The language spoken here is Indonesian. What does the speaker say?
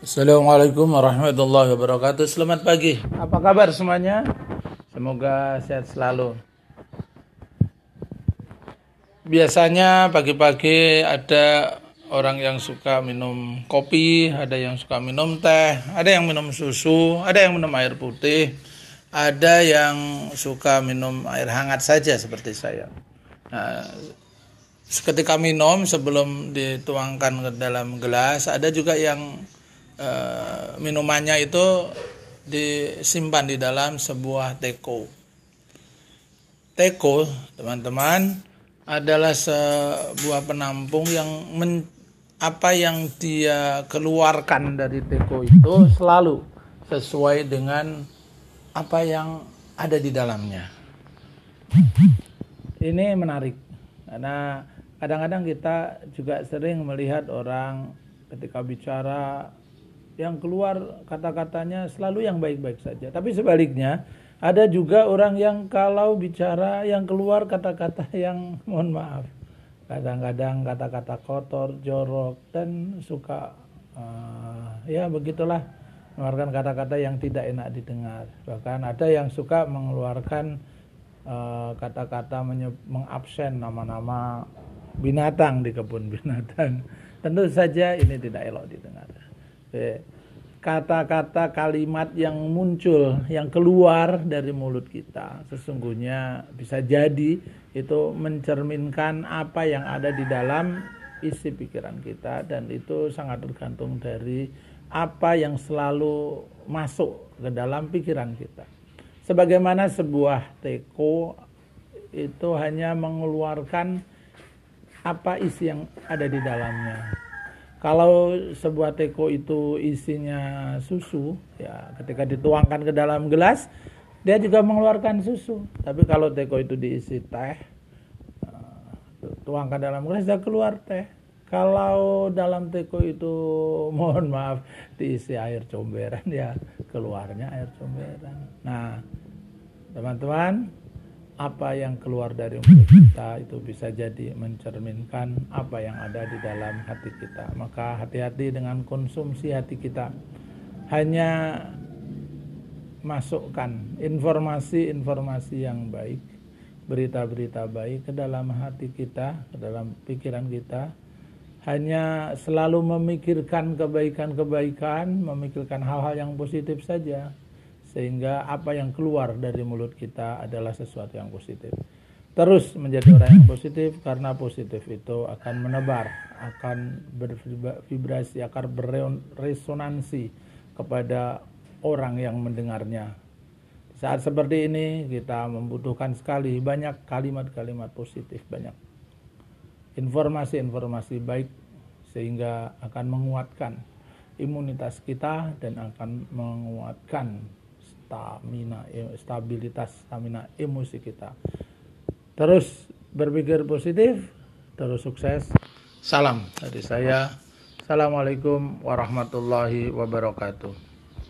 Assalamualaikum warahmatullahi wabarakatuh. Selamat pagi. Apa kabar semuanya? Semoga sehat selalu. Biasanya pagi-pagi ada orang yang suka minum kopi, ada yang suka minum teh, ada yang minum susu, ada yang minum air putih, ada yang suka minum air hangat saja seperti saya. Nah, ketika minum sebelum dituangkan ke dalam gelas, ada juga yang Eh, minumannya itu disimpan di dalam sebuah teko. Teko, teman-teman, adalah sebuah penampung yang men, apa yang dia keluarkan dari teko itu selalu sesuai dengan apa yang ada di dalamnya. Ini menarik karena kadang-kadang kita juga sering melihat orang ketika bicara yang keluar kata-katanya selalu yang baik-baik saja. Tapi sebaliknya, ada juga orang yang kalau bicara yang keluar kata-kata yang mohon maaf. Kadang-kadang kata-kata kotor, jorok dan suka uh, ya begitulah mengeluarkan kata-kata yang tidak enak didengar. Bahkan ada yang suka mengeluarkan uh, kata-kata mengabsen nama-nama binatang di kebun binatang. Tentu saja ini tidak elok didengar kata-kata kalimat yang muncul yang keluar dari mulut kita sesungguhnya bisa jadi itu mencerminkan apa yang ada di dalam isi pikiran kita dan itu sangat tergantung dari apa yang selalu masuk ke dalam pikiran kita. Sebagaimana sebuah teko itu hanya mengeluarkan apa isi yang ada di dalamnya kalau sebuah teko itu isinya susu, ya ketika dituangkan ke dalam gelas, dia juga mengeluarkan susu. Tapi kalau teko itu diisi teh, eh, tuangkan dalam gelas, dia keluar teh. Kalau dalam teko itu, mohon maaf, diisi air comberan, ya keluarnya air comberan. Nah, teman-teman, apa yang keluar dari mulut kita itu bisa jadi mencerminkan apa yang ada di dalam hati kita. Maka hati-hati dengan konsumsi hati kita. Hanya masukkan informasi-informasi yang baik, berita-berita baik ke dalam hati kita, ke dalam pikiran kita. Hanya selalu memikirkan kebaikan-kebaikan, memikirkan hal-hal yang positif saja sehingga apa yang keluar dari mulut kita adalah sesuatu yang positif. Terus menjadi orang yang positif karena positif itu akan menebar, akan bervibrasi, akan beresonansi kepada orang yang mendengarnya. Saat seperti ini kita membutuhkan sekali banyak kalimat-kalimat positif, banyak informasi-informasi baik sehingga akan menguatkan imunitas kita dan akan menguatkan stamina stabilitas stamina emosi kita. Terus berpikir positif terus sukses. Salam. Dari saya assalamualaikum warahmatullahi wabarakatuh